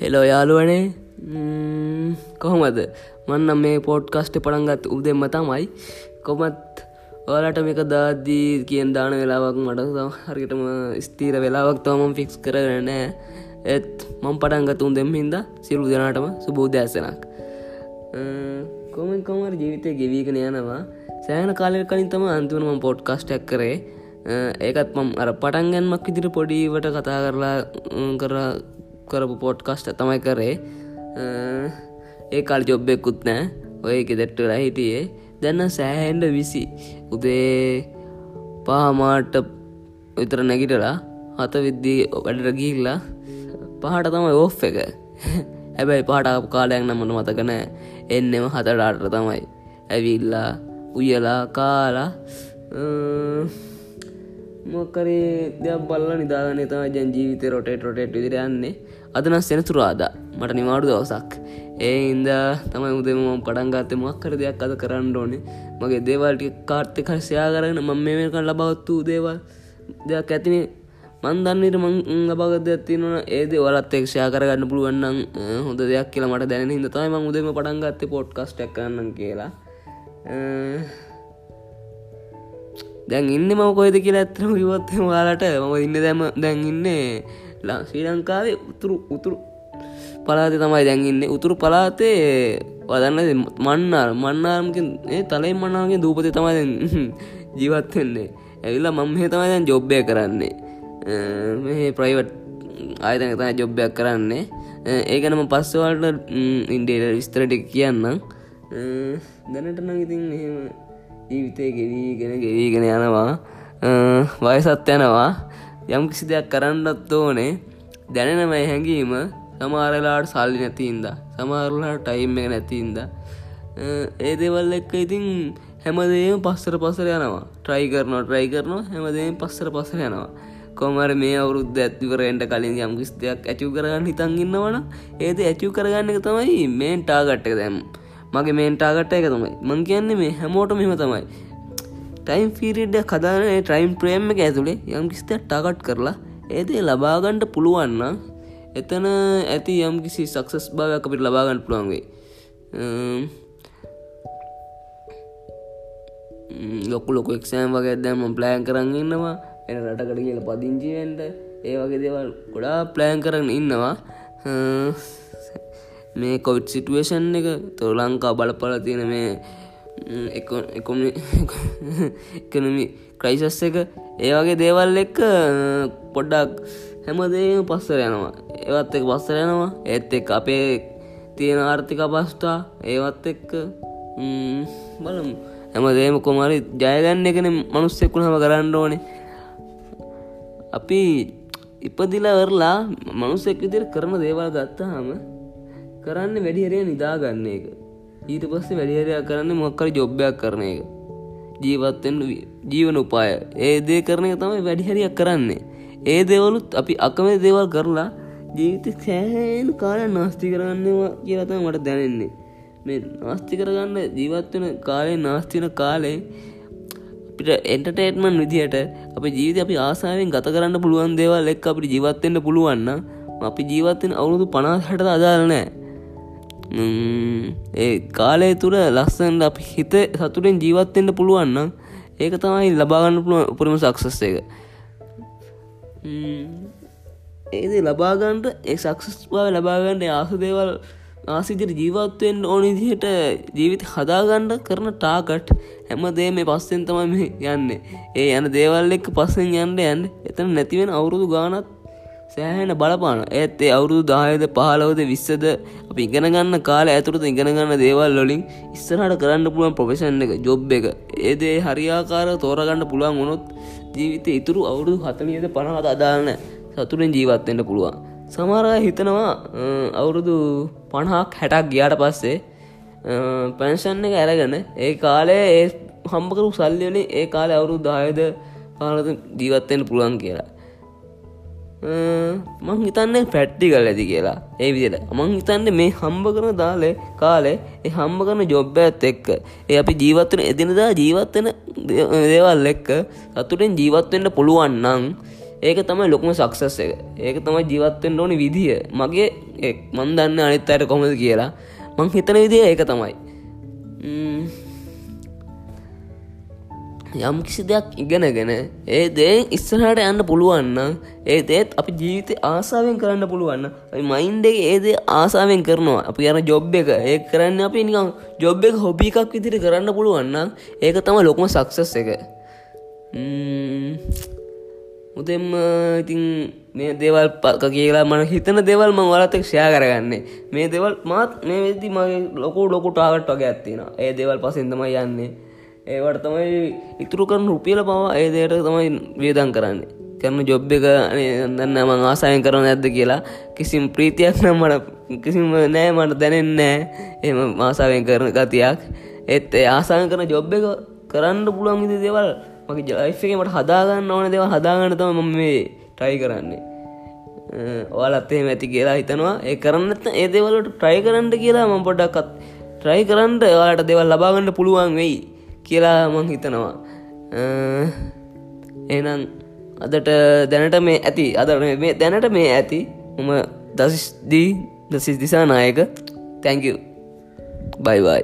Hello යාළුවනේ. කොහොමද? මන්න මේ පෝට්කස්ට පටන්ගත් උදෙම තමයි කොමත් ඔයාලට මේක දාදී කියෙන් දාන වෙලාවක් මට හරිටම ස්තීර වෙලාවක් තවමම් ෆික්ස් කරනෑ ඒත් මං පටන්ගත් උන් දෙම හින්ද සිරු දෙනාටම සුබෝධඇසනක් කොමෙන් කොමර ජීවිතය ගෙවීගෙන යනවා? සෑන කාලය කලින් තම අන්තිවනම පොඩ්කස්ටක් කරේ. ඒකත් මම් අර පටන්ගන්මක් විදිර පොඩීවට කතා කරලා කර කරපු පොඩ්කස්ට තමයි කරේ. ඒ කල් ජොබ්බෙකුත් නෑ. ඔය එක දෙට්ටලා හිටියේ. දැන්න සෑහන්ඩ විසි උදේ පහමාට විතර නැගිටලා හත විද්දී වැඩට ගිල්ලා පහට තමයි ඕෆ් එක. හැබැයි පහට කාලයක් නමට මතකනෑ එන්නෙම හතඩාට තමයි. ඇවිල්ලා උයලා කාලා මොකරේ දෙයක් බල්ල නිදාගන තම ජන් ජීවිත රොටේට රොටේට් විදිරයන්නේ අදනස් සෙනතුරාද මට නිමාඩු දවසක්. ඒ ඉන්ද තමයි උදෙම පටන්ගත්ත මක්කර දෙයක් අද කරන්න ඕනේ. මගේ දේවල්ට කාර්තය කරසයා කරන මම මේකන් ලබවත්තු දේවල් දෙයක් ඇතිනේ මන්දන්නට මං ලබගද ඇතිවන ඒද වලත් එක්ෂයා කරගන්න පුළුවන්නම් හොඳ දෙයක් කියලා මට දැන හිද තමයි මං උදෙම පටන්ගත්ත පොට්කස්ටක් කරන්න කියලා. දැන් ඉන්න ම කොයිද කියලා ඇත්තම කිවොත් වාලට මම ඉන්න දැම දැන් ඉන්නේ ලා ශ්‍රී ලංකාවේ උතුරු උතුරු පලාතේ තමයි දැන්ඉන්න උතුරු පලාතේ වදන්න මන්නාර මන්නාරමකින් ඒ තලයි මන්නාගේ දූපති තමයි ජීවත්වෙන්නේ ඇවිල්ලා මම හ තමයි දැන් ජොබ්බය කරන්නේ. මේ ප්‍රයිවට් ආයතන තයි ජොබ්බයක් කරන්නේ. ඒකනම පස්සවල්ට ඉන්ඩේට විස්තරට කියන්නම්. දැනට නම් ඉතින් එහෙම ජීවිතය ගෙවීගෙන ගෙවීගෙන යනවා. වයසත් යනවා. යම් කිසි දෙයක් කරන්නත් ඕනේ. දැනෙනමයි හැඟීම සමාරලාට සල්ලි නැතින්ද සමාරලාට ටයිම් එක නැතින්ද ඒ දෙවල් එක්ක ඉතින් හැමදේම පස්සර පසර යනවා. ට්‍රයි කරනවා ට්‍රයි කරනවා හැමදේම පස්සර පසර යනවා. කොමර මේ අවුරුද්ධ ඇතිවරෙන්ට කලින් යම් කිස් දෙයක් ඇචු කරගන්න හිතන් ඉන්නවන ඒද ඇචු කරගන්න එක තමයි මේන් ටාගට්ට දැම් මගේ මේන්ටාගට්ට එක තමයි. මං කියන්නේ මේ හැමෝට මෙම තමයි. ටයිම් ෆිරිඩ්ඩ කදාන ටයිම් ප්‍රේම් එක ඇතුළේ යම් කිසිත ටාගට් කරලා ඒදේ ලබාගණ්ඩ පුළුවන්න එතන ඇති යම් කිසි සක්සස් භාවයක් අපිට ලබාගන්න පුළුවන්ගේ ලොකු ලොක එක්ෂෑම් වගේ දැම ප්ලෑන් කරන්න ඉන්නවා. එන රටකට කියල පදිංචිවෙන්ට ඒ වගේ දේවල් ගොඩා ප්ලෑන් කරන්න ඉන්නවා. මේ කොවිට් සිටුවේෂන් එක තොර ලංකා බලපල තියෙන මේ එකනමි ක්‍රයිසස් එක ඒ වගේ දේවල් එක්ක පොඩ්ඩක් හැමදේම පස්සර යනවා. ඒවත් එක පස්සර යනවා. ඒත් එක් අපේ තියෙන ආර්ථික පස්ටා ඒවත් එක්ක බලමු. හැමදේම කොමරි ජයගන්න එකන මනුස්සෙකුණහම කරන්න ඕනේ. අපි ඉපදිලවරලා මනුස්සෙක් විදිර කරන දේවල් ගත්තාහම කරන්න වැඩිහරය නිදාගන්න එක. ඊට පස්සේ වැඩිහරයක් කරන්න මොක්කර ජොබ්බයක් කරන එක. ජීවත්තෙන් ජීවන උපාය. ඒ දේ කරන එක තමයි වැඩිහරියක් කරන්නේ. ඒ දෙවලුත් අපි අකමේ දේවල් කරලා ජීවිත සෑහන් කාල නාස්ති කරන්නවා කියලතම මට දැනෙන්නේ. මේ නාස්ති කරගන්න ජීවත්වන කාලේ නාස්තින කාලේ අපිට එන්ටටේට්මන් විදිහට අප ජීවිත අපි ආසාාවෙන් ගත කරන්න පුළුවන් දේවල් එක් අපිට ජීවත්වෙන්න පුළුවන්න අපි ජීවත්වෙන් අවුරුදු පනාහට අදාරනෑ ඒ කාලය තුර ලස්සන්ට අපි හිත සතුරෙන් ජීවත්වෙන්ට පුළුවන්න ඒක තමයි ලබාගන්න පුළුව උපරම සක්සස් එක. ඒද ලබාගන්ට ඒ සක්සස් බව ලබාගන්න ආස දේවල් ආසිදිර ජීවත්වෙන් ඕනි දිහට ජීවිත හදාගණ්ඩ කරන ටාකට් හැමදේ මේ පස්සෙන් තමයි යන්න. ඒ යන දේවල් එක් පස්සෙන් යන්න යන්න. එතන නැතිවෙන අවුරුදු ගානත් සෑහෙන බලපාන ඇත් ඒ අවුරුදු දායද පහලවද විස්සද අප ඉගෙනගන්න කාල ඇතුරත ඉගෙනගන්න දේවල් ලොලින් ඉස්සරහට කරන්න පුළුවන් ප්‍රොෆෙෂන් එක ජොබ් එක. ඒදේ හරියාකාර තෝරගන්න පුළුවන් වුණොත් ජීවිත ඉතුරු අවුරුදු හතලියද පණහත අදාන්න සතුරෙන් ජීවත්වෙන්න පුළුවන්. සමරය හිතනවා අවුරුදු පණහක් හැටක් ගියාට පස්සේ පැන්ෂන් එක ඇරගන ඒ කාලේ ඒ හම්බකරු සල්ලියනේ ඒ කාලය අවුරුදු දායද පාලත ජීවත්වෙන්න පුළුවන් කියලා. මං හිතන්නේ පැට්ටි කල් ඇති කියලා. ඒ විදිට මං හිතන්නේ මේ හම්බ කරන දාලේ කාලේ ඒ හම්බ කරන ජොබ්බ ඇත් එක්ක. ඒ අපි ජීවත්වන එදිනදා ජීවත්වන දේවල් එක්ක සතුටෙන් ජීවත්වෙන්ට පුළුවන් නං ඒක තමයි ලොකුම සක්සස් එක. ඒක තමයි ජීවත්තෙන් ඕනි විදිහ මගේ මන් දන්න අනිත් අයට කොමද කියලා. මං හිතන විදිහ ඒක තමයි. යම් කිසි දෙයක් ඉගෙනගෙන ඒ දේ ඉස්සරහට යන්න පුළුවන්න ඒ දේත් අපි ජීවිත ආසාාවෙන් කරන්න පුළුවන්න මයින්ඩේ ඒදේ ආසාාවෙන් කරනවා. අපි යන ජොබ් එක ඒ කරන්න අපි නිකම් ජොබ් එක හොබි එකක් විදිරි කරන්න පුළුවන්න ඒක තම ලොකම සක්සස් එක. මුතෙම ඉතින් මේ දේවල් පක කියලා මන හිතන දෙවල් ම වලතක් ෂයා කරගන්නේ. මේ දෙවල් මාත් මේ වෙදදි මගේ ලොකු ලොකු ටාගට් වගේ ඇත්තින ඒ දෙවල් පසෙන්දම යන්නේ. ඒවට තමයි ඉතුරු කරන රුපියල පවා ඒ දේට තමයි වේදන් කරන්නේ. කරන ජොබ් එක දන්න මං ආසායන් කරන ඇද්ද කියලා කිසිම් ප්‍රීතියක් නම් මට. කිසිම නෑ මට දැනෙන්නෑ එම මාසාවෙන් කරන ගතියක්. ඒත් ආසාය කරන ජොබ් එක කරන්න පුළුවන් විදි දෙවල් මගේ ජයිෆක මට හදාගන්න ඕන දෙව හදාගන්න තම මම මේ ට්‍රයි කරන්නේ. ඔයාලත්තේ ඇති කියලා හිතනවා. ඒ කරන්නත් ඒ දෙවලට ට්‍රයි කරන්න කියලා මම පොඩ්ඩක්ත් ට්‍රයි කරන්න ඔයාලට දෙවල් ලබාගන්න පුළුවන් වෙයි. කියලා මං හිතනවා. එනම් අදට දැනට මේ ඇති අද මේ දැනට මේ ඇති මම දසිස්දී දසිස් දිසා නායක තැංකව බයිවයි